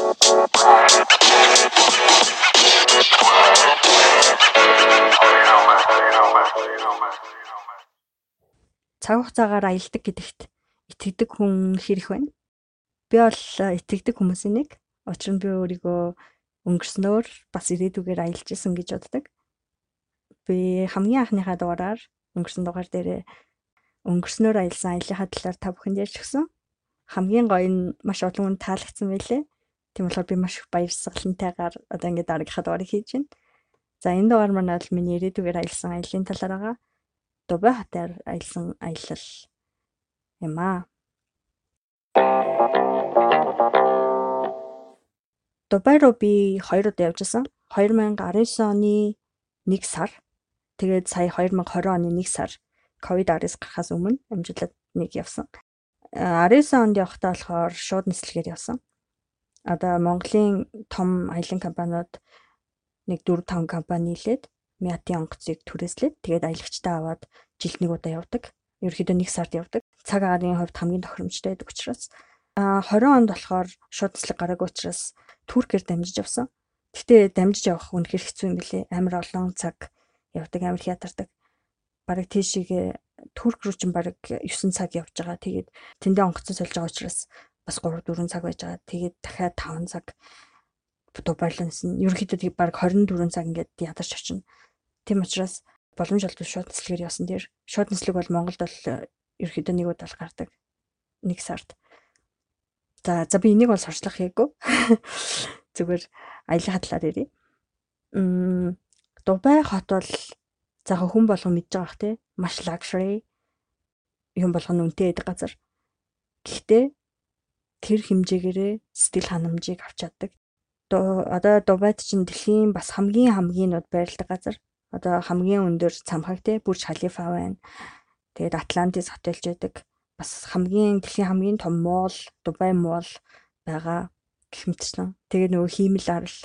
Цаг хугацаагаар аялдаг гэдэгт итгэдэг хүн хэрэг байна. Би бол итгэдэг хүмүүсийн нэг. Учир нь би өөрийгөө өнгөрснөөр бас ирээдүгээр аялж исэн гэж боддог. Би хамгийн анхныхаа дугаараар өнгөрсөн дугаар дээрээ өнгөрснөөр аялсан аяллахаа талаар та бүхэнд ярьж өгсөн. Хамгийн гоё нь маш олон хүнд таалагдсан байлээ. Тийм болохоор би маш их баярсгалантайгаар одоо ингээд дараагийнхаа дугаарыг хийж байна. За энэ дугаар маань бол миний ирээдүгээр аялсан аяллаа талаар байгаа. Дубай хотоор аялсан аялал юм аа. Дубай руу би 2 удаа явжсэн. 2019 оны 1 сар. Тэгээд сая 2020 оны 1 сар ковид-19 гарахаас өмнө амжилтад нэг явсан. 19 онд явахдаа болохоор шууд нислэгээр явсан. Одоо Монголын том аялын компаниуд нэг 4 5 компани нийлээд Мятын онгоцыг түрээслээд тэгээд аялагчтай аваад жилд нэг удаа явдаг. Ерөнхийдөө нэг сард явдаг. Цаг агаарын хувьд хамгийн тохиромжтой байдаг учраас а 20 онд болохоор шууд нислэг гараагүй учраас Туркээр дамжиж явсан. Гэхдээ дамжиж явах үнэхээр хэцүү юм билээ. Амар олон цаг явдаг, амар хятардаг. Бараг тийшээ Турк руу ч бараг 9 цаг явж байгаа. Тэгээд тэндээ онгоцоо сольж байгаа учраас бас 3 4 цаг байж байгаа. Тэгээд дахиад 5 цаг Дубайланс нь ерөнхийдөө тийм баг 24 цаг ингээд ядарч очино. Тийм учраас боломж олдвол шууд нислэгээр явсан дээр шууд нислэг бол Монголд бол ерөнхийдөө нэг удаа гардаг. Нэг сард. За за би энийг бол сурчлах хийгээгүй. Зүгээр аялал хатлаар ирээ. Мм Дубай хот бол за хүн болгон мэдж байгаа бах те маш luxury юм болгоно үнэтэй байдаг газар. Гэхдээ тэр хэмжээгээрээ сэтгэл ханамжийг авч чаддаг. Одоо Дубайд чинь дэлхийн бас хамгийн хамгийн нод байрладаг газар. Одоо хамгийн өндөр цамхаг те Бүрж Халифа байна. Тэгээд Атлантис хотелж байдаг. Бас хамгийн дэлхийн хамгийн том моол Дубай моол байгаа гэх мэтчлэн. Тэгээд нөгөө хиймэл арал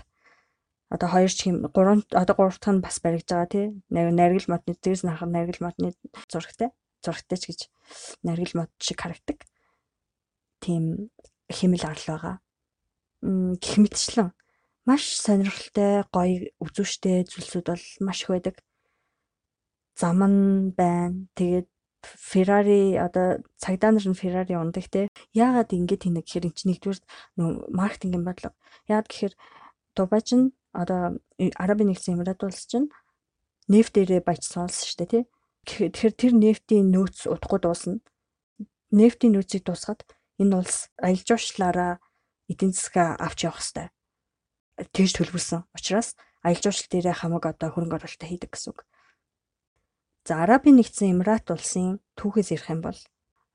одоо хоёр ч юм гурав одоо гурав дахь нь бас баригдаж байгаа тий. Наргил модны дээрс нь хахад наргил модны зурагтай. Зурагтай ч гэж наргил мод шиг харагдаг. Тийм химэл арал байгаа. Гэх мэтчлэн маш сонирхолтой, гоё, үзүүштэй зүйлсүүд бол маш их байдаг. Зам нь байна. Тэгээд Ferrari одоо цагдаа нар нь Ferrari ундаг те. Яагаад ингэж хийнэ гэхээр эн чинь нэгдүгээр маркетингийн бодлого. Яагаад гэхээр Дубай чинь одоо Арабын нэгдсэн Эмират улс чинь нефт дээрээ баяжсан улс шүү дээ тий. Тэгэхээр тэр нефтийн нөөц удахгүй дуусна. Нефтийн нөөцийг дуусгаад энэ улс аялал жуулчлаараа эдийн засгаа авч явах хэрэгтэй. Тэгж төлөвлөсөн. Учираас аялал жуулчлал дээрээ хамаг одоо хөрөнгө оруулалтаа хийдэг гэсэн үг. За Арабын нэгдсэн Эмират улсын түүхээс ярих юм бол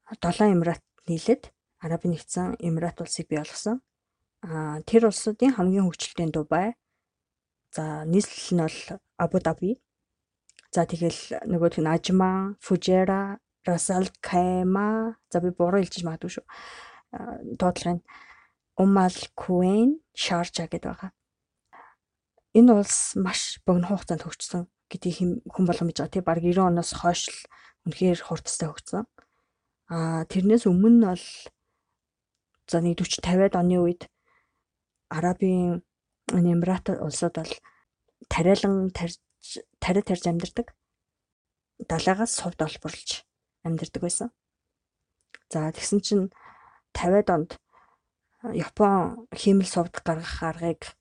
7 Эмират нийлээд Арабын нэгдсэн Эмират улсыг бий болгосон. Аа тэр улсуудын хамгийн хөгжилтэй Дубай, За нийслэл нь бол Абу Даби. За тэгэл нөгөөх нь Ажма, Фужера, Расал Кайма. За би буруу хэлж магадгүй шүү. Дуудлагын Умал Куэн, Шаржа гэдэг байгаа. Энэ улс маш богино хугацаанд хөгжсөн гэдгийг хүн болгон мэдж байгаа. Тэг баг 90 оноос хойш л үнэхээр хурдтай хөгжсөн. Аа тэрнээс өмнө нь бол за нэг 40 50-аад оны үед Арабын Эмират улсууд бол тариалан тарж тариа тарж амьдардаг. Далаагаас сувд олборлж амьдардаг байсан. За тэгсэн чинь 50-аад онд Япон хиймэл сувд гаргах аргыг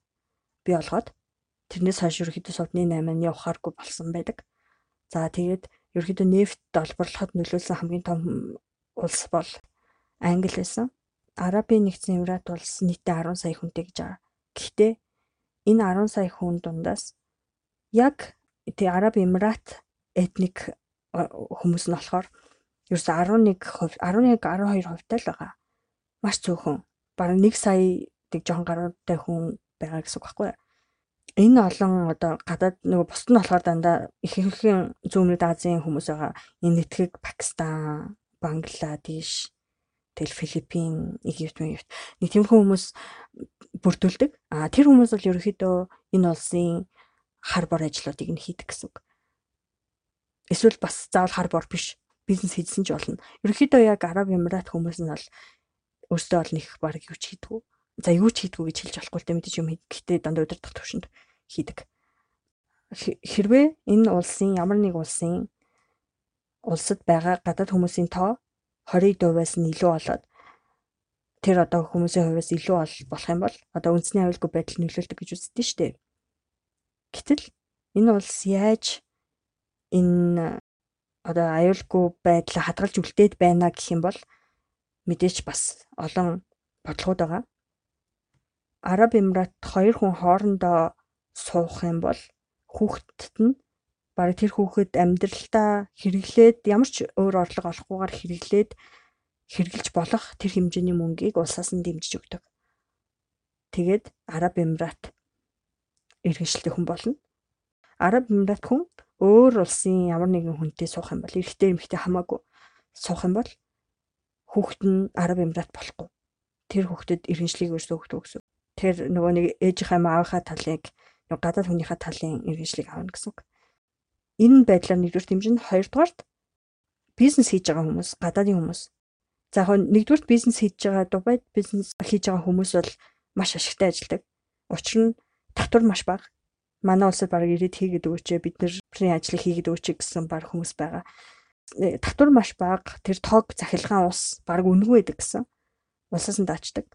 бий олгоод тэрнээс хойш ерөөхдөө сувдны 8 нь явахааргүй болсон байдаг. За тэгээд ерөөхдөө нефт олборлоход нөлөөлсөн хамгийн том улс бол Англи байсан. Арабын нэгдсэн Эмират улс нийтдээ 10 сая хүнтэй гэж байгаа. Гэхдээ энэ 10 сая хүн дундаас яг тий Араб Эмират этник хүмүүс нь болохоор ерөөсө 11%, 11 12% л байгаа. Маш цөөхөн. Бараг 1 сая тэг жоохон гаруйтай хүн байгаа гэсэн үг байхгүй юу? Энэ олон одоо гадаад нөгөө бусд нь болохоор дандаа их ихэнх зүүнүүд Азийн хүмүүс байгаа. Энэ нэтгийг Пакистан, Бангладеш, тэгэл Филиппин, Египт, Египт. Нэг тийм хүмүүс бүрдүүлдэг. А тэр хүмүүс бол ерөөхдөө энэ улсын хар бор ажлуудыг нь хийдэг гэсэн үг. Эсвэл бас заавал хар бор биш бизнес хийсэн ч болно. Ерөнхийдөө яг Араб Эмират хүмүүс нь бол өөрсдөө бол нэг баг юу ч хийдэггүй. за юу ч хийдгүү гэж хэлж болохгүй дээ мэдээж юм гэхдээ дандаа удирдах төвшөнд хийдэг. Хэрвээ энэ улсын ямар нэг улсын улсад байгаа гадаад хүмүүсийн тоо 20%-аас нь илүү болоод тэр одоо хүмүүсийн хувьас илүү болох юм бол одоо үндэсний аюулгүй байдал нөлөөлдөг гэж үздэг шүү дээ. Гэтэл энэ улс яаж энэ одоо аюулгүй байдлаа хадгалж үлдээд байна гэх юм бол мэдээч бас олон бодлогод байгаа. Араб Эмират хоёр хүн хоорондоо суух юм бол хүүхдэд нь баг тэр хүүхэд амьдралдаа хэрэглээд ямар ч өөр орлого олохгүйгээр хэрэглээд хэрэгжилж болох тэр хэмжээний мөнгийг улсаас нь дэмжиж өгдөг. Тэгээд Араб Эмират иргэншилтэй хүн болно. Араб Эмират хүн өөр улсын ямар нэгэн хүнтэй суух юм бол эрэгтэй эмэгтэй хамаагүй суух юм бол хүүхэд нь Араб Эмират болохгүй. Тэр хүүхдэд иргэншлийг өрсөө өгдөг гэсэн. Тэр нөгөө нэг ээжийнхээ аавынхаа талыг гадаад хүнийхээ талын иргэншлийг авна гэсэн үг. Энэ байдлаар нэгдүгээр хэмжээнд хоёрдугаарт бизнес хийж байгаа хүмүүс, гадаадын хүмүүс. За яг нэгдүгээр бизнес хийж байгаа Дубайд бизнес хийж байгаа хүмүүс бол маш ашигтай ажилладаг. Учир нь татвар маш бага. Манай улсад баг ирээд хийгээд өгөөч бид нэрний ажлыг хийгээд өгөөч гэсэн баг хүмүүс байгаа. Э, татвар маш бага. Тэр тог захилгаан ус баг үнэгүй байдаг гэсэн. Улсаас нь даачдаг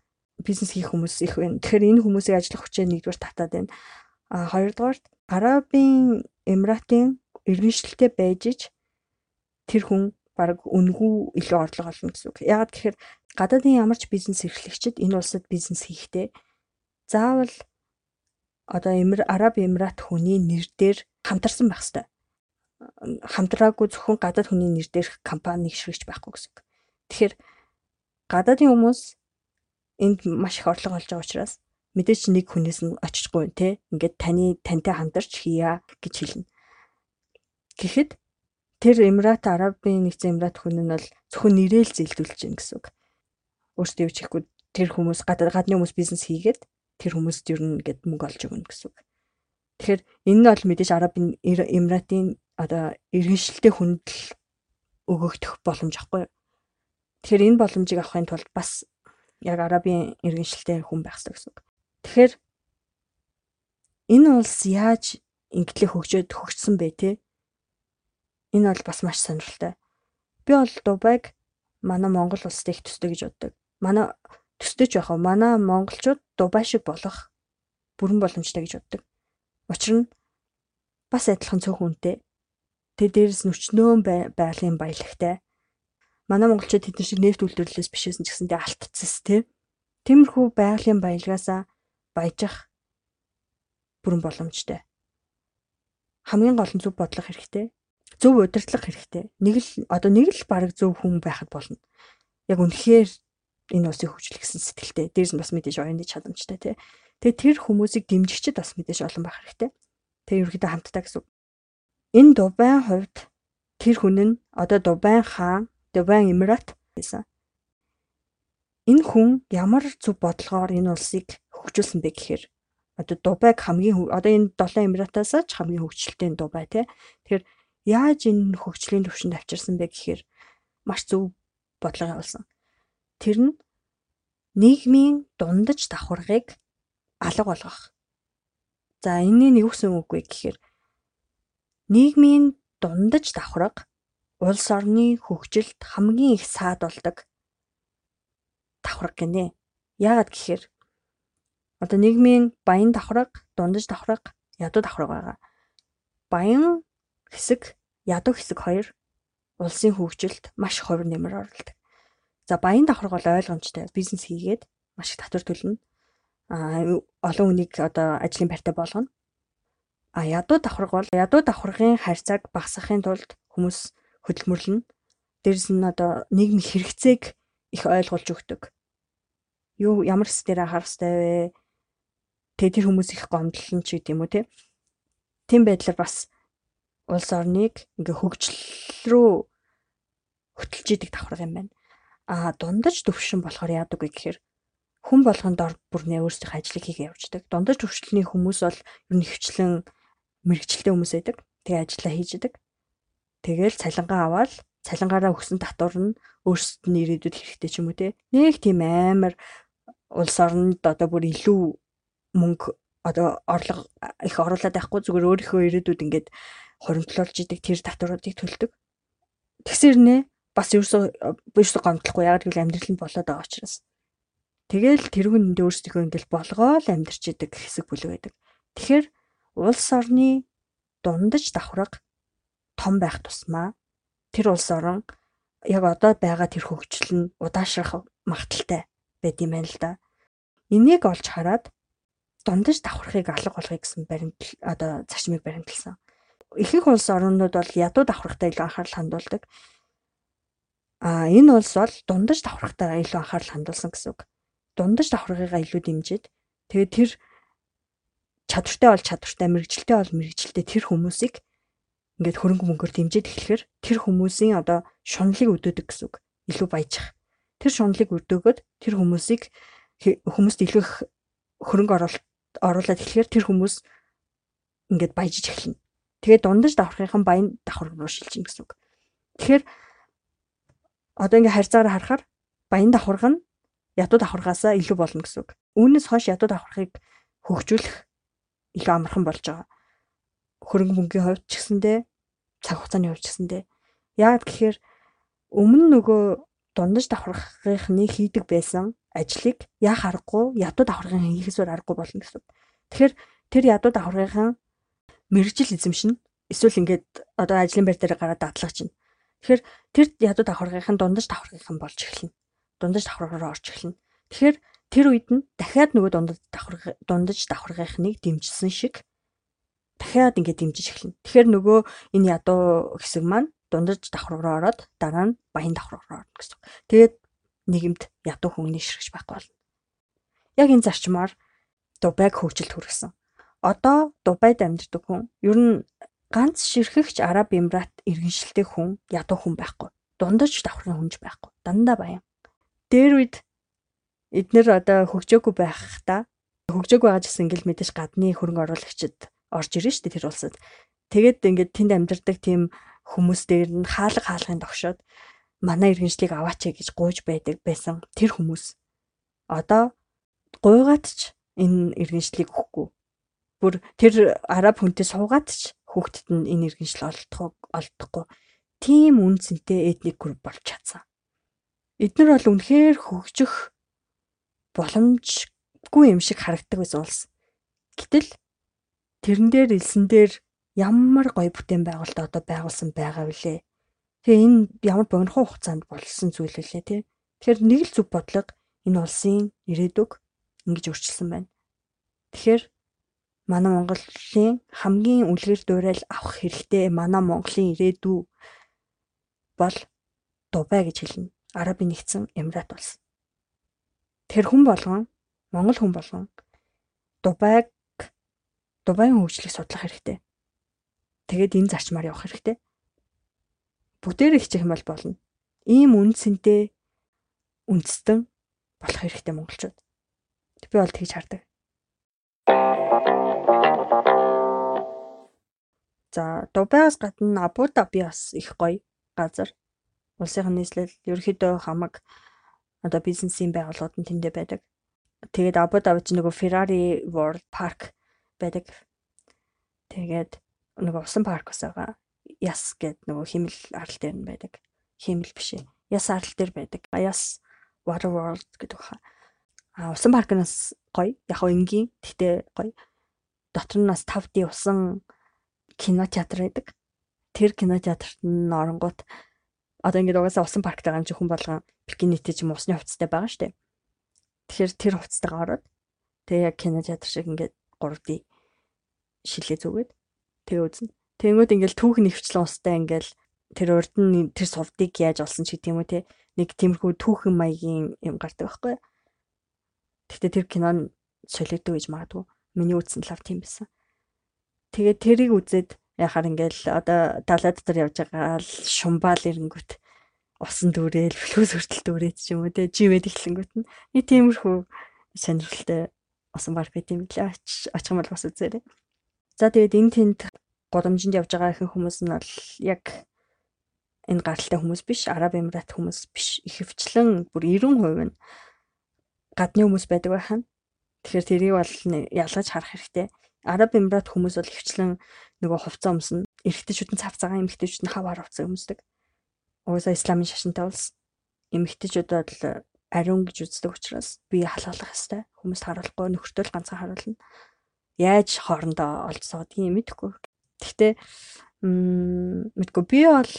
бизнес хийх хүмүүс их байна. Тэгэхээр энэ хүмүүсийг ажиллах хүчээ нэгдүгээр татаад байна. А хоёрдугаар Арабын Эмиратын иргэншилтэй байж ич тэр хүн баг үнгүй илүү орлого олно гэсэн үг. Ягаад гэхээр гадаадын ямар ч бизнес эрхлэгчид энэ улсад бизнес хийхдээ заавал одоо Эмир Араб Эмират хүний нэр дээр хамтарсан байх хэрэгтэй. Хамтраагүй зөвхөн гадаад хүний нэр дээр компани нэгшрэгч байхгүй гэсэн. Тэгэхээр гадаадын хүмүүс энд маш их орлого олж байгаа учраас мэдээч нэг хүнээс нь очихгүй те ингээд таны тантай хамтарч хийя гэж хэлнэ. Гэхдээ тэр Эмират Арабын нэгдсэн Эмират хүн нь бол зөвхөн нэрэл зээлдүүлж гин гэсэн үг. Өөртөө ч хийхгүй тэр хүмүүс гадаад гадны хүмүүс бизнес хийгээд тэр хүмүүст ер нь ингээд мөнгө олж өгнө гэсэн үг. Тэгэхээр энэ нь бол мэдээж Арабын Эмиратын одоо иргэншилтэй хүндэл өгөгдөх боломж аахгүй. Тэгэхээр энэ боломжийг авахын тулд бас яг арабын иргэншилтэй хүн байх хэрэгтэй гэсэн үг. Тэгэхээр энэ улс яаж инглээ хөгжөөд хөгжсөн бэ те? Энэ бол бас маш сонирхолтой. Би бол Дубайг манай Монгол улстай их төстэй гэж боддог. Манай төстэй ч яхаа манай монголчууд Дубай шиг болох бүрэн боломжтой гэж боддог. Учир нь бас адилхан цөөхөн үнэтэй. Тэ дээрс нүчнөөн байгалийн баялагтай манай монголчууд тэд нар шиг нефт үйлдвэрлэлээс бишээсэн ч гэсэндээ алтцс тий. Тиймэрхүү байгалийн баялгаасаа баяжих бүрэн боломжтой. Хамгийн гол нь зөв бодлого хэрэгтэй. Зөв удирдлага хэрэгтэй. Нэг л одоо нэг л баг зөв хүн байхад болно. Яг үнэхээр энэ усыг хөгжүүлэх гэсэн сэтгэлтэй. Дээрс нь бас мэдээж оюуны чадамжтай тий. Тэгээ тэр хүмүүсийг дэмжигчд бас мэдээж олон байх хэрэгтэй. Тэгээ ерөөхдөө хамтдаа гэсэн. Энэ Дубайн хувьд тэр хүн нь одоо Дубайн хаан Дубайн Эмират байсан. Энэ хүн ямар зөв бодлогоор энэ улсыг хөгжүүлсэн бэ гэхээр одоо Дубайг хамгийн одоо энэ долоон Эмиратаас ч хамгийн хөгжилтэй Дубай тий. Тэгэхээр яаж энэ хөгжлийн төвшөнд авчирсан бэ гэхээр маш зөв бодлого явуулсан. Тэр нь нийгмийн дундаж давхаргыг алга болгох. За энэний нэг үсэн үг вэ гэхээр нийгмийн дундаж давхарга улс орны хөгжилд хамгийн их саад болдог давхарга гинэ. Яагаад гэхээр одоо нийгмийн баян давхарга, дундаж давхарга, ядуу давхарга байгаа. Баян хэсэг, ядуу хэсэг хоёр улсын хөгжилд маш хувир нэмэр оролдог. За баян давхарга бол ойлгомжтой. Бизнес хийгээд маш их татвар төлнө. А олон хүнийг одоо ажлын байртай болгоно. А ядуу давхарга бол ядуу давхаргын харьцааг багасгахын тулд хүмүүс хөдөлмөрлөнө. Дээрс нь одоо нийгмийн хэрэгцээг их ойлгуулж өгдөг. Юу ямар хэс дээр анхаарах хэрэгтэй вэ? Тэ тэр хүмүүс их гомдлон ч гэдэм үү те. Тим байдлаар бас улс орныг ингээ хөгжил рүү хөтлж идэг давхарга юм байна. А дундаж төвшин болохоор яадаг вэ гэхээр хүн болгонд ор бүрнээ өөрсдийнхөө ажлыг хийгээ явждаг. Дундаж төвшлөний хүмүүс бол ер нь хвчлэн мэрэгчлээ хүмүүс байдаг. Тэгээ ажиллаа хийж идэг. Тэгэл цалингаа аваад цалингаараа өгсөн татвар нь өөрсдөд нь ирээдүйд хэрэгтэй ч юм уу те. Нэг тийм амар улс оронд одоо бүр илүү мөнгө одоо орлого их оруулаад байхгүй зүгээр өөрийнхөө ирээдүйд ингээд хоримтлуулж идэг тэр татваруудыг төлдөг. Тэгсэр нэ бас ерөөсөө биш гомдлохгүй яг гэвэл амьдрал нь болоод байгаа учраас. Тэгэл тэрүүн энд өөрсдөө ингээл болгоол амьдарч идэг хэсэг бүлэг байдаг. Тэгэхээр улс орны дундаж давхраг том байх тусмаа тэр улс орон яг одоо байгаа тэр хөгжил нь удаашрах магадaltaй байд юм байна л да. Энийг олж хараад дундаж давхрахыг алга болгоё гэсэн баримт одоо зарчмыг баримталсан. Ихэнх улс орнууд бол ядуу давхрахтай илүү анхаарал хандуулдаг. А энэ улс бол дундаж давхрахтайгаа илүү анхаарал хандуулсан гэсэн үг. Дундаж давхрагыгаа илүү дэмжиж тэгээд тэр чадвартай бол чадвартай, мэрэгжилтэй бол мэрэгжилтэй тэр хүмүүсийг ингээд хөрөнгө мөнгөөр дэмжиж эхлэхээр тэр хүмүүсийн одоо шунлыг өдөөдөг гэсэн үг. Илүү баяжих. Тэр шунлыг өдөөгöd тэр хүмүүсийг хүмүүст илүү их хөрөнгө оруулалт оруулаад эхлэхээр тэр хүмүүс ингээд баяжиж эхэлнэ. Тэгээд дундаж давхрахын баян давхар руу шилжин гэсэн үг. Тэгэхээр одоо ингээ харьцаараа харахаар баян давхарга нь ядуу давхаргаасаа илүү болно гэсэн үг. Үүнээс хойш ядуу давхаргыг хөгжүүлэх илүү амархан болж байгаа. Хөрөнгө мөнгөний хувьд ч гэсэндээ цаг хугацааны хувьд ч гэсэндээ яагаад гэхээр өмнө нөгөө дундаж давхаргынхны хийдэг байсан ажлыг яа харахгүй ядуу давхаргын хийхсээр аргагүй болно гэсэн. Тэгэхээр тэр ядуу давхаргын мэрэгжил эзэмшин эсвэл ингээд одоо ажлын байр дээр гараад дадлага чинь Тэгэхээр тэр ядуу давхаргынхан дундаж давхаргынхан болж эхэлнэ. Дундаж давхаргаар орж эхэлнэ. Тэгэхээр тэр үед нь дахиад нөгөө дундаж давхар дундаж давхаргынхныг дэмжсэн шиг дахиад ингээд дэмжиж эхэлнэ. Тэгэхээр нөгөө энэ ядуу хэсэг маань дундаж давхар руу ороод дараа нь баян давхар руу орно гэсэн. Тэгээд нийгэмд ядуу хүмүүний ширхэж байхгүй болно. Яг энэ зарчмаар Дубайг хөгжилд хүргэсэн. Одоо Дубайд амьдардаг хүн ер нь ганц ширхэгч Араб Эмират иргэншилтэй хүн ядуу хүн байхгүй. Дундаж давхрын хүнж байхгүй. Дандаа баян. Дээр үед эднэр одоо хөгжөөгүй байхдаа хөгжөөгүй байгаа гэсэн ингээл мэдээж гадны хөрөнгө оруулагчид орж ирэн штэ тэр улсад. Тэгээд ингээд тэнд амьдардаг тийм хүмүүс дээр нь хаалга хаалгын тогшоод манай иргэншлийг аваач гэж гуйж байдаг байсан тэр хүмүүс одоо гуйгаад ч энэ иргэншлийг өгөхгүй. Бүр тэр араб хүнтэй суугаад ч хүүхдэд нь энэ иргэншил олдох олдохгүй тийм үнцэнтэй этник групп болж чадсан. Эднэр бол үнэхээр хөгжих боломжгүй юм шиг харагддаг байсан улс. Гэтэл тэрэн дээр илсэн дээр ямар гоё бүтээн байгуулалт одоо байгуулсан байгаа вүлээ. Тэгээ энэ ямар богинохон хугацаанд болсон зүйл вүлээ тий. Тэгэхээр нэг л зүг бодлого энэ улсын ирээдүг ингэж өөрчилсөн байна. Тэгэхээр манай Монголын хамгийн үлгэр дуурайл авах хэрэгтэй манай Монголын ирээдүй бол Дубай гэж хэлнэ. Арабын нэгдсэн Эмират улс. Тэр хүн болгон Монгол хүн болгон Дубайг Дубайн хөгжлийг судлах хэрэгтэй. Тэгээд энэ зарчмаар явах хэрэгтэй. Бүгдээр хичээх юм бол болно. Ийм үнцэнтэй үндэстэн болох хэрэгтэй монголчууд. Би бол тэгж хардаг. За Дубайгаас гадна Абу Даби бас их гоё газар. Улсынх нь нийслэл ерөөхдөө хамаг одоо бизнесийн байгууллагууд нь тэндээ байдаг. Тэгээд Абу Даби ч нөгөө Ferrari World Park байдаг. Тэгээд нөгөө усан парк бас байгаа. Яс гэд нөгөө химэл арал дээр нь байдаг. Химэл биш ээ. Яс арал дээр байдаг. Яс Water World гэдэг баха. А усан паркнаас гоё. Яг хоо энгийн. Тэгтээ гоё. Дотор нь бас 5D усан кинотеатр байдаг. Тэр кинотеатрт нь оронгууд одоо ингээд угаасаа усан парктай байгаа юм чи хүн болгон бикинитэй ч юм усны хувцастай байгаа штэ. Тэгэхээр тэр хувцастайгаа ороод тэгээ яг кинотеатр шиг ингээд 3D шилээ зүгээд тэгээ үзнэ. Тэнгүүд ингээд түүх нэвчлэн устай ингээд тэр урд нь тэр сувдыг яаж олсон ч гэдэм үү те нэг тиймэрхүү түүхэн маягийн юм гардаг байхгүй. Гэхдээ тэр кино солигддог гэж магадгүй. Миний үзсэн лав тийм байсан. Тэгээд тэрийг үзээд яхаар ингээл одоо далай дотор явж байгаа л шумбаал ирэнгүүт усан дүүрээл флүүс хүртэл дүүрээд ч юм уу те живэд эхлэнгүүт нь нэг тиймэрхүү сонирхолтой усан парк байт юм лээ очих юм бол бас үзээрэй. За тэгээд энэ тэнд годомжинд явж байгаа ихэнх хүмүүс нь бол яг энэ гаралтай хүмүүс биш араб эмират хүмүүс биш ихэвчлэн бүр 90% нь гадны хүмүүс байдаг байхаа. Тэгэхээр тэрийг бол ялгаж харах хэрэгтэй. Араб Эмират хүмүүс бол ихчлэн нөгөө хувцас өмснө. Эрэгтэйчүүд нь цав цагаан, эмэгтэйчүүд нь хаваар хувцас өмсдөг. Уусаа исламын шашинтай улс. Эмэгтэйчүүд бол ариун гэж үздэг учраас би халаалах хэвээр хүмүүс харуулахгүй нөхөртөө л ганцхан харуулна. Яаж хоорондоо олж суудгийг мэдэхгүй. Гэхдээ мэдгүй би бол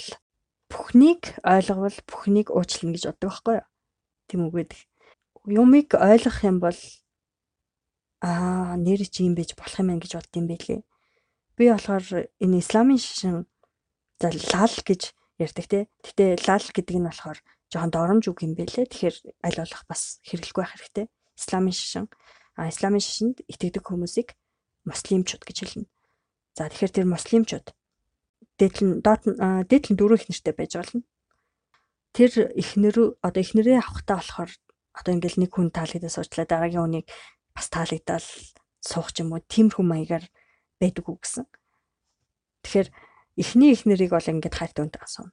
бүхнийг ойлговол бүхнийг уучлна гэж боддог байхгүй юу? Тийм үгээд юмыг ойлгох юм бол аа нэр чи юм байж болох юм байна гэж боддсон байлээ. Би болохоор энэ исламын шашин за лал гэж ярьдаг те. Гэтэ лал гэдэг нь болохоор жоохон доромж үг юм байлээ. Тэгэхээр аль болох бас хэрэглэхгүй байх хэрэгтэй. Исламын шашин а исламын шашинд итгэдэг хүмүүсийг муслимчууд гэж хэлнэ. За тэгэхээр тэр муслимчууд дээдлэн доод дээдлэн дөрөв их нэртэй байж болно. Тэр ихнэр одоо ихнэрээ авахтаа болохоор одоо ингээл нэг хүн таалагдаа суучлаа дараагийн хүнийг бас таалагдал суух ч юм уу тиймэрхүү маягаар байдаг уу гэсэн. Тэгэхээр эхний их нэрийг бол ингээд хайрт өнт асууна.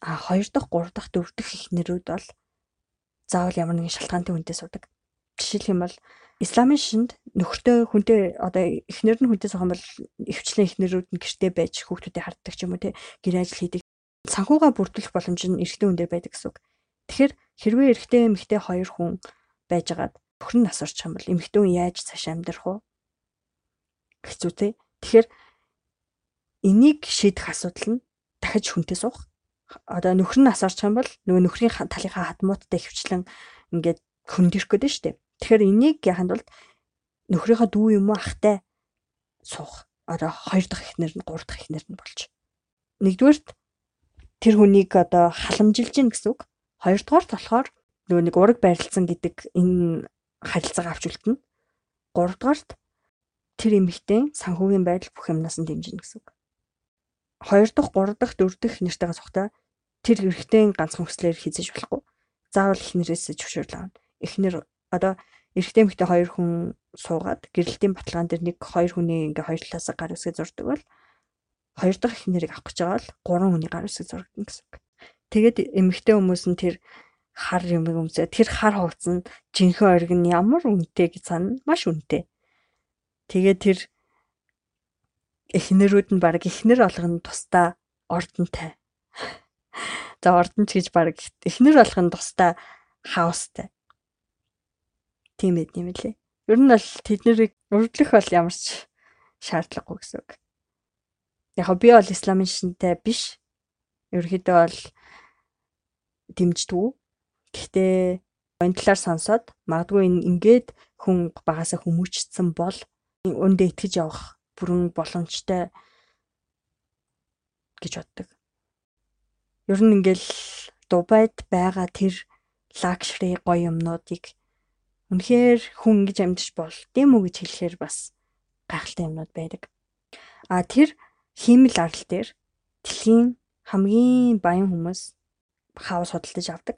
А хоёр дахь, гурав дахь, дөрөв дэх их нэрүүд бол заавал ямар нэгэн шалтгаантай хүнтэй суудаг. Жишээлх юм бол исламын шинд нөхөртөө хүнтэй одоо эхнэр нь хүнтэй суух юм бол өвчлэн эхнэрүүд нь гэртээ байж хүүхдүүдэд харддаг ч юм уу те гэр ажил хийдэг. Санхугаа бүрдүүлэх боломж нь эрэгтэй хүн дээр байдаг гэсэн үг. Тэгэхээр хэрвээ эрэгтэй эмэгтэй хоёр хүн байжгаад Бөхөр нь асарч юм бол эмэгтэй хүн яаж цааш амьдрах вэ? Хэцүү те. Тэгэхээр энийг шийдэх асуудал нь дахиж хүнтэй суух. Одоо нөхөр нь асарч юм бол нөгөө нөхрийн талынхаа хадмууттай хөвчлэн ингээд хөндөрөх гэдэг нь шүү дээ. Тэгэхээр энийг яханд бол нөхрийнхөө дүү юм уу ахтай суух. Одоо хоёр дахь эхнэр нь гурав дахь эхнэр нь болж. Нэгдүгээрт тэр хүнийг одоо халамжилж гин гэсэн үг. Хоёрдугаарт болохоор нөгөө нэг ураг байрлалцсан гэдэг энэ харилцаага авч үлдэнэ. Гуравдугаарт тэр эмэгтэй санхүүгийн байдал бүх юмнаас нь дэмжинэ гэсэн үг. Хоёр дахь, гурав дахь, дөрөв дэх нэртэйгээ цухтаа тэр эрэгтэй ганцхан хүслээр хизэж болохгүй. Заавал их нэрээс зөвшөөрөл авна. Эхнэр одоо эрэгтэй эмэгтэй хоёр хүн суугаад гэрэлтийн баталгаан дээр нэг хоёр хүний ингээ хоёр талаас гар үсгээ зурдаг бол хоёр дахь их нэрийг авах гэж байгаа бол гурван хүний гар үсгээ зургадна гэсэн үг. Тэгээд эмэгтэй хүмүүс нь тэр хар юм өмсөө тэр хар хувцс нь жинхэнэ ориг нь ямар үнэтэй гэж санана маш үнэтэй. Тэгээ тэр эхнэрүүд нь баг эхнэр болгоно тусдаа ордонтай. За ордонч гэж баг эхнэр болгоно тусдаа хаустай. Тийм ээ юм лээ. Ер нь бол тэднийг урдлах бол ямар ч шаардлагагүй гэсэн үг. Яг би бол исламын шинтэй биш. Ерөнхийдөө бол дэмждэг. Гэхдээ энэ талаар сонсоод магадгүй ингээд хүн багасаа хүмүүжсэн бол өндөө итгэж явах бүрэн боломжтой гэж боддог. Ер нь ингээл Дубайд байгаа тэр лакшри гоё юмнуудыг үнэхээр хүн ингэж амьдч болдсон уу гэж хэлэхээр бас гайхалтай юмнууд байдаг. А тэр хиймэл арал дээр дэлхийн хамгийн баян хүмүүс хаус судалдаж авдаг.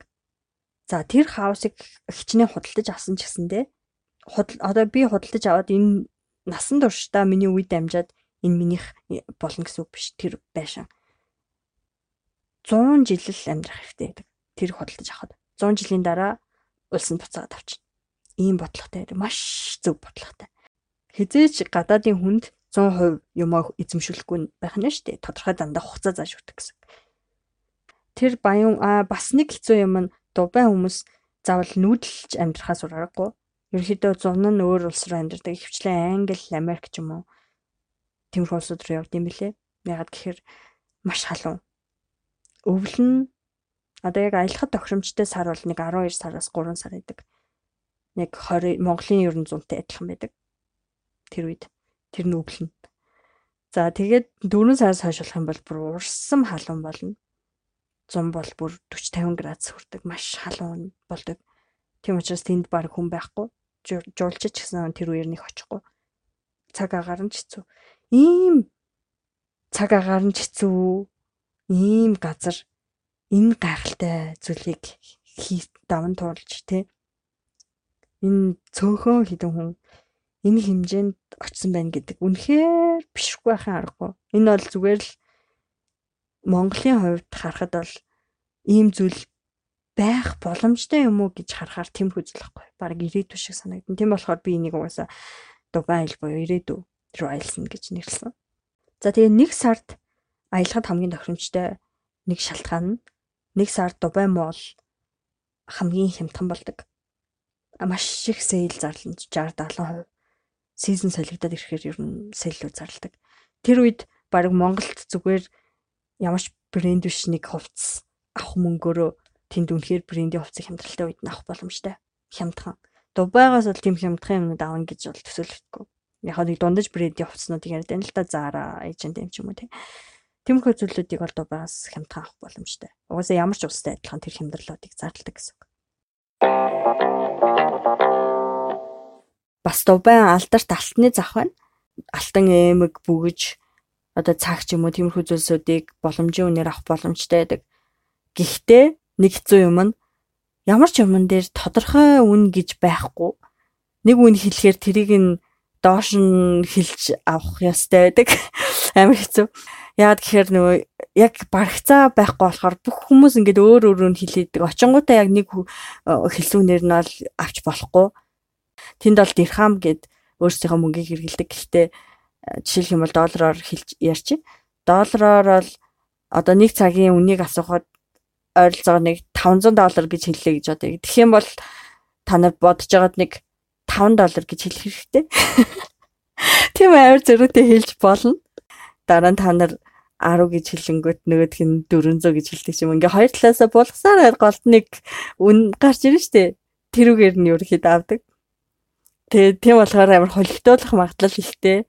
За тэр хаусыг хичнээн худалдаж авсан ч гэсэндээ одоо би худалдаж аваад энэ насан туршдаа миний үед амжаад энэ минийх болно гэсэн үг биш тэр байшин 100 жил л амьдрах хэрэгтэй байдаг. Тэр худалдаж авахад 100 жилийн дараа улсанд буцаагаад авчна. Ийм бодлоготой. Маш зөв бодлоготой. Хизээч гадаадын хүнд 100% юмаа эзэмшүүлэхгүй байх нь шүү дээ. Тодорхой дандаа хугацаа зааж өгдөг гэсэн. Тэр баян а бас нэг хэцүү юм нь Дубай хүмүүс заавал нүүдэлж амьдрахаас ургарагүй. Ерөнхийдөө зун нь өөр улс руу амьдардаг. Хөвчлэн Англи, Америк ч юм уу. Тиймэрхүү улсууд руу явд юм бэлээ. Ягаад гэхээр маш халуун. Өвөл нь одоо яг аялахад тохиромжтой сар бол нэг 12 сараас 3 сар байдаг. Яг 20 Монголын ерөн зунтай адилхан байдаг. Тэр үед тэр нь өвөл нь. За тэгээд 4 сараас хойш болох юм бол бүр урсам халуун болно. 100 бол бүр 40 50 градус хүрдэг маш халуун болдог. Тийм учраас тэнд баг хүн байхгүй. Жуулчич гэсэн тэр үеэр нэг очихгүй. Цаг агаар нь ч хэцүү. Ийм цаг агаар нь ч хэцүү. Ийм газар энэ гайхалтай зүйлийг хий даван туулж тэ. Энэ цөөхөн хідэн хүн энэ хэмжээнд очсон байна гэдэг үнэхээр бишрхгүй байхын аргагүй. Энэ бол зүгээр л Монголын хувьд харахад бол ийм зүйл байх боломжтой юм уу гэж харахаар тэм хүзлэхгүй. Бараг ирээдүй шиг санагдана. Тийм болохоор би энийг угаасаа Дубай аялал буюу ирээдүй рүү аялсан гэж нэрлсэн. За тэгээ нэг сард аялахад хамгийн тохиромжтой нэг шалтгаан нь нэг сард Дубай Мол хамгийн хямдхан болдог. Маш их сейл зарлан 60 70% сизон солигдоод ирэхээр ер нь сейлүүд зарладаг. Тэр үед баг Монголд зүгээр ямарч брэнд биш нэг хувцас авах мөнгөөрөө тэнд үнэхээр брендийн хувцас хямдралтай үед нь авах боломжтой. Хямдхан. Дубайгаас бол тийм хямдхан юмнууд авна гэж бол төсөөлөхгүй. Яг нэг дундаж брендийн хувцснуудыг яриад байна л да Zara, H&M ч юм уу тийм. Тиймэрхүү зүйлүүдийг бол дубайгаас хямдхан авах боломжтой. Угаасаа ямар ч устай адилхан тэр хямдралуудыг зарладаг гэсэн үг. Бас дубай алдарт алтны зах байна. Алтан эмэг бүгж одоо цаг ч юм уу тиймэрхүү зүйлсүүдийг боломжийн үнээр авах боломжтой байдаг. Гэхдээ нэг хэцүү юм нь ямар ч юмн дээр тодорхой үн гэж байхгүй. Нэг үн хэлэхээр тэрийг нь доош нь хэлж авах ёстой байдаг. Амар хэцүү. Яагаад гэхээр нөгөө яг барагцаа байхгүй болохоор бүх хүмүүс ингээд өөр өөрөөр нь хэлээдэг. Очингуудаа яг нэг хэлсүүнээр нь бол авч болохгүй. Тэнд бол дирхам гэд өөрсдийнхөө мөнгийг хэрэгэлдэг. Гэхдээ жишээлх юм бол доллараар хэлж ярьчих. Доллараар бол одоо нэг цагийн үнийг асуухад ойролцоогоор нэг 500 доллар гэж хэллээ гэж одоо. Тэгэх юм бол та нар бодож байгаад нэг 5 доллар гэж хэлэх хэрэгтэй. Тийм амар зөрүүтэй хэлж болно. Дараа нь та нар 10 гэж хэлэнгүүт нөгөөх нь 400 гэж хэлдэг юм. Ингээ хоёр талаасаа булгасаар голд нэг үн гарч ирнэ штэ. Тэрүүгээр нь ерөөхдөө авдаг. Тэгээ тийм болохоор амар холигдуулах магадлал ихтэй.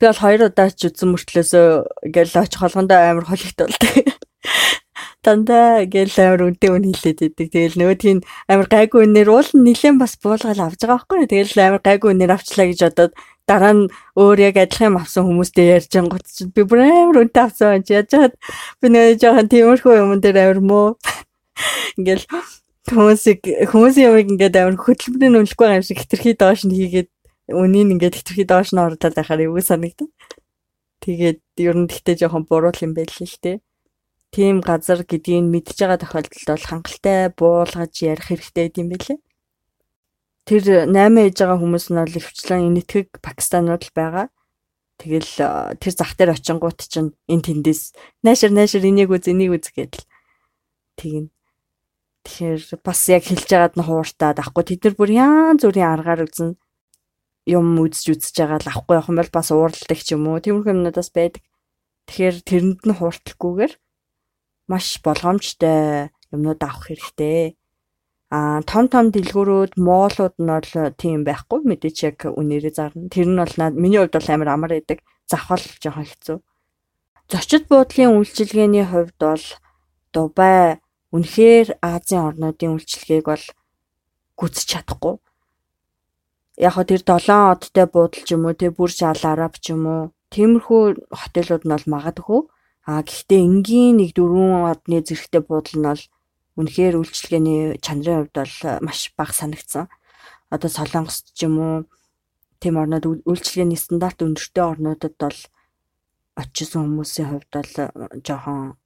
Бол хоёр удаа ч үзсэн мөртлөөсөө ингээл очих холгондоо амар холигдуулдаг дандаа гэл амар үнтэй үн хэлээд идэг. Тэгэл нөгөөдгийг амар гайгүй үнээр уул нь нилэн бас буулгаал авч байгаа байхгүй. Тэгэл амар гайгүй үнээр авчлаа гэж бодоод дараа нь өөр яг адилхан юм авсан хүмүүстэй ярьж ангууд чи би бүр амар үнтэй авсан чи яаж хаад би нэг жоохон тиймэрхүү юм дээр амар мөө ингээл хүмүүсийг хүмүүсийн юмыг ингээд амар хөтөлбөрийн үнэлэхгүй юм шиг хитрхи доош нь хийгээд үнийг ингээд хитрхи доош нь оруулаад байхаар юу санагдав. Тэгээд ер нь тэгтээ жоохон буруу юм байл л тээ тийм газар гэдгийг мэдж байгаа тохиолдолд бол хангалттай буулгаж ярих хэрэгтэй гэдэм байлээ. Тэр 8 ээж байгаа хүмүүс нь бол өвчлэн энэтхэг Пакистанууд л байгаа. Тэгэл тэр зах дээр очингууд чинь эн тэндээс наашир наашир энийг үз энийг үз гэдэл тэгнэ. Тэгэхээр бас яг хэлж байгаад нь хууртаад ахгүй тэд нар бүр яан зүрийн аргаар үзнэ юм үзэж үзэж байгаа л авахгүй явах юм бол бас уурладаг ч юм уу. Тиймэрхүү юмнуудаас байдаг. Тэгэхээр тэрэнд нь хууртлахгүйгээр маш болгоомжтой юмнууд авах хэрэгтэй. Аа том том дэлгүүрүүд моолууд нь бол тийм байхгүй мэдээч яг үнээрээ зарна. Тэр нь бол миний хувьд бол амар амар байдаг. Завхал жоохон хэцүү. Зочид буудлын үйлчилгээний хувьд бол Дубай үнэхээр Азийн орнуудын үйлчилгээг бол гүцэж чадахгүй. Яг хөө тэр 7 одтой буудал ч юм уу, тэр бүр шал араб ч юм уу, тиймэрхүү хотелууд нь бол магадгүй А гэхдээ энгийн нэг дөрвөн одны зэрэгтэй буудал нь бол үнэхээр үйлчлэгээний чанарын хувьд бол маш бага санагдсан. Одоо Солонгос ч юм уу тийм орнууд үйлчлэгээний стандарт өндөртэй орнуудад бол очисон хүмүүсийн хувьд бол жоохон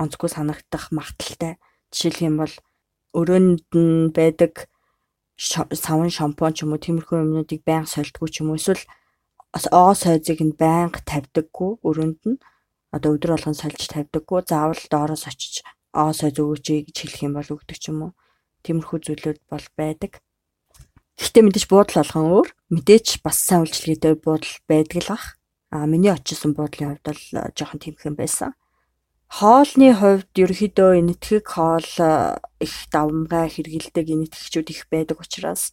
онцгүй санагдах магадaltaй. Жишээлх юм бол өрөөнд нь байдаг савн шампунь ч юм уу тиймэрхүү юмнуудыг байнга сольдгоо ч юм уу эсвэл оо сойзыг нь байнга тавьдаггүй өрөөнд нь одоо өдөр болгон сольж тавьдаггүй заавал доороос очиж оосоо зөгөөч гэж хэлэх юм бол өгдөг ч юм уу. Тиймэрхүү зүйлүүд бол байдаг. Гэхдээ мэдээж буудал болгон өөр. Мэдээж бас сайн үйлчлэгээтэй буудал байдаг л бах. А миний очисон буудлын хувьд бол э, жоохон тиймхэн байсан. Хоолны хувьд ерөөхдөө энэтхэг хоол э, их давмгай хэрэгэлдэг энэтхэгчүүд их байдаг учраас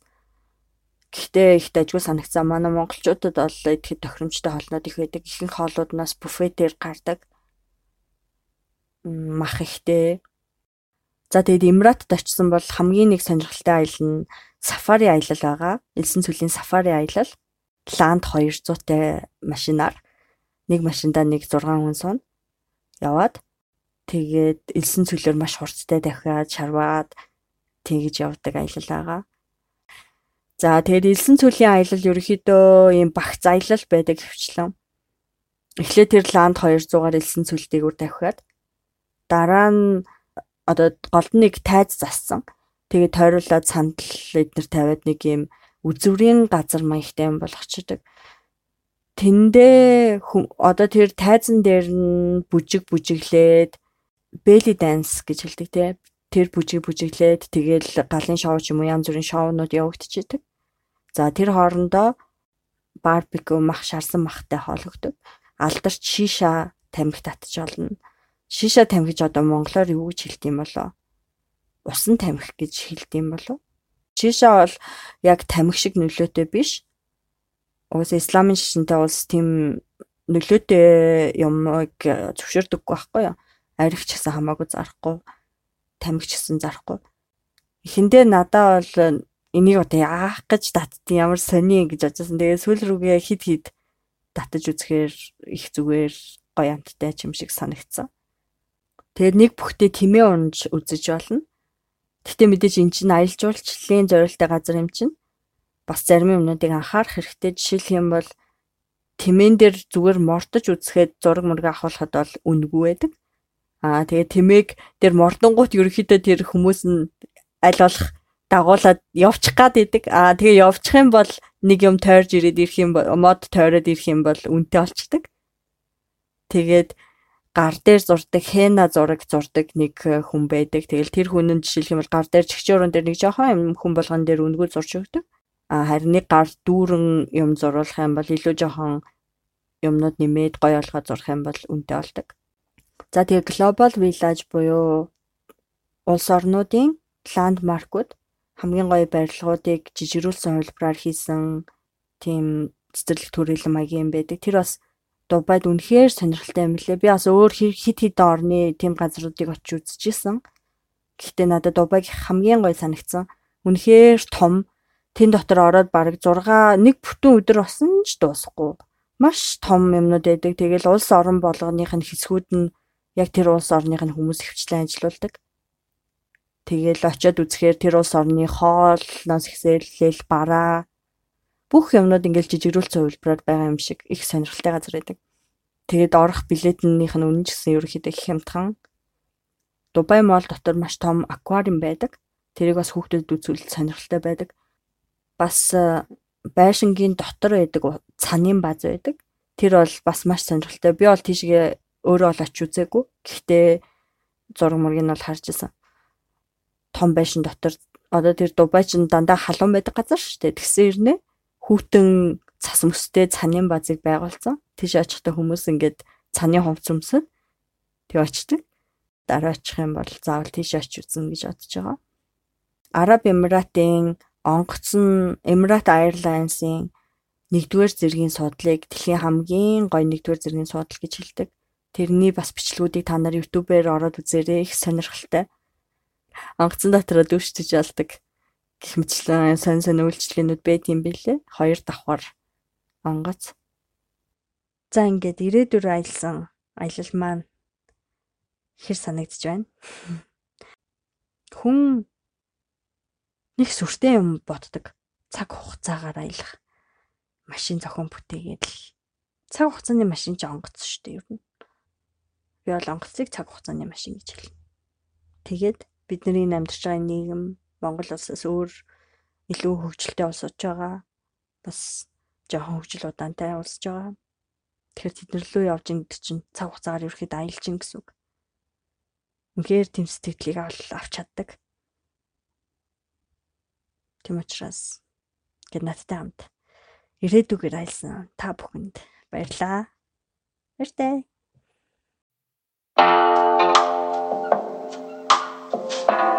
Гэхдээ их дажгүй санагцсан манай монголчуудад бол идэхэд тохиромжтой хоолнууд их байдаг. Ихэнх хоолнууднаас буфетээр гардаг. Мах ихтэй. За тэгээд Эмиратад очисон бол хамгийн нэг сонирхолтой аялал нь сафари аялал байгаа. Элсэн цэлийн сафари аялал. Ланд 200-тай машинаар нэг машиндаа нэг 6 хүн сууна. Яваад тэгээд элсэн цөлөөр маш хурцтай дахиад шарваад тэгж явдаг аялал байгаа. За тэгээд элсэн цөлийн аялал ерөөхдөө ийм багц аялал байдаг хвчлэн. Эхлээд тэр ланд 200-аар элсэн цөлтэйгүр тавхиад дараа нь одоо голд нэг тайз зассан. Тэгээд тойруулаад сандал эднэр тавиад нэг юм үзүрийн газар маягтай юм болгочдөг. Тэндээ одоо тэр тайзан дээр нь бүжиг бүжиглээд belly dance гэж хэлдэг те. Тэр бүжиг бүжиглээд тэгэл галын шоу ч юм уу янз бүрийн шоунууд явагдчихэдэг. За тэр хоорондоо барбекю мах шарсан махтай хоологддог. Алдарч шиша тамхи татж олно. Шиша тамхиж одоо монголоор юу гэж хэлдэг юм болоо? Усан тамхи гэж хэлдэг юм болов? Шиша бол яг тамхи шиг нөлөөтэй биш. Уус исламын шишинтэй улс тийм нөлөөтэй юмыг зөвшөөрдөггүй байхгүй юу? Аригч гэсэн хамаагүй зарахгүй, тамхич гэсэн зарахгүй. Эхэндээ надаа бол энийг одоо яах гэж татдیں۔ Ямар сони гэж бодсон. Тэгээ сүүл рүүгээ хид хид татаж үзэхээр их зүгээр гоё амттай юм шиг санагдсан. Тэгээд нэг бүхтээ тэмээ унж үзэж болно. Гэтэ мэдээж эн чинь аялал жуулчлалын зорилттой газар юм чинь бас зарим юмнуудыг анхаарах хэрэгтэй. Жишээлх юм бол тэмээн дээр зүгээр мортож үзэхэд зураг мөрөг авахлахад бол үнэгүй байдаг. Аа тэгээ тэмээг дээр мордонгууд ерөөхдөө тэр хүмүүс нь аль болох дагуулад явчих гад идэг. Аа тэгээ явчих юм бол нэг юм тойрж ирээд ирэх юм бол мод тойроод ирэх юм бол үнэтэй болчдөг. Тэгээд гар дээр зурдаг хэна зураг зурдаг нэг хүн байдаг. Тэгэл тэр хүн нь жишээлх юм бол гар дээр чигчөөрөн дээр нэг жоохон юм хүн болгон дээр үнгүү зурж өгдөг. А харин нэг гар дүүрэн юм зуруулах юм бол илүү жоохон юмнууд нэмээд гоё болгоод зурх юм бол үнэтэй болдог. За тэгээ Global Village буюу улс орнуудын ландмаркууд хамгийн гоё барилгуудыг жижигрүүлсэн хувилбараар хийсэн тийм цэцэрлэг төрөлн маягийн юм байдаг. Тэр бас Дубайд үнэхээр сонирхолтой юм лээ. Би бас өөр хит хит орны тийм газруудыг очиж үзчихсэн. Гэхдээ надад Дубайг хамгийн гоё санагдсан. Үнэхээр том. Тэн дотор ороод бараг 6 нэг бүтэн өдөр осон ч дуусахгүй. Маш том юмнууд байдаг. Тэгэл улс орон болгоных нь хэсгүүд нь яг тэр улс орных нь хүмүүс хвчлэн ажилуулдаг. Тэгэл очиод үзэхээр тэр улс орны хоолноос ихсэлэл бараа бүх юмнууд ингээл жижигрүүлсэн хувилбараар байгаа юм шиг их сонирхолтой газар байдаг. Тэгээд орох билетнийх нь үнэн ч гэсэн ерөөхдөө хямдхан. Дубай мол дотор маш том аквариум байдаг. Тэрийг бас хүүхдэд үзүүлэлт сонирхолтой байдаг. Бас э, байшингийн дотор байдаг цанын баз байдаг. Тэр бол бас маш сонирхолтой. Би бол тийшгээ өөрөө бол очиж үзээгүй. Гэхдээ зураг мөргийг нь бол харж исэн том байшин дотор одоо тэр Дубай ч дандаа халуун байдаг газар шүү дээ. Тэгсэн ирнэ хүүтэн цас мөстэй цанын базыг байгуулсан. Тийш очихдаа хүмүүс ингээд цаны хувц өмсөд тэг очдөг. Дараа очих юм бол заавал тийш очиж үзнэ гэж бодож байгаа. Араб Эмиратын онгоцон Emirates Airlines-ийн нэгдүгээр зэргийн суудлыг дэлхийн хамгийн гоё нэгдүгээр зэргийн суудал гэж хэлдэг. Тэрний бас бичлэгүүдийг та нар YouTube-ээр ороод үзээрэй. Их сонирхолтой онгоцон дотроо дүүшиж алдаг гэх мэтлэн сонь сонь үйлчлэгнүүд байт юм бэлээ. Хоёр давхар онгоц. За ингээд ирээдүр аялсан аялал маань хэр санагдж байна. Хүн нэг сүртэй юм боддог. Цаг хугацаагаар аялах. Машин зохион бүтээгээд л цаг хугацааны машин ч онгоц шүү дээ ер нь. Би бол онгоцыг цаг хугацааны машин гэж хэлнэ. Тэгээд бидний амьдарч байгаа нийгэм Монгол улсаас өөр илүү хөгжилтэй улс болж байгаа. Бас жоохон хөгжил удаантай улсж байгаа. Тэгэхээр тэд нар лөө явж ингээд чинь цаг хугацаагаар ерөөхдөө аялж ин гэсэн үг. Үнэхээр тэм сэтгэлийг авч чаддаг. Тийм учраас гэд надтай хамт ирээдүгээр айлсан та бүхэнд баярлаа. Баяртай. Thank you.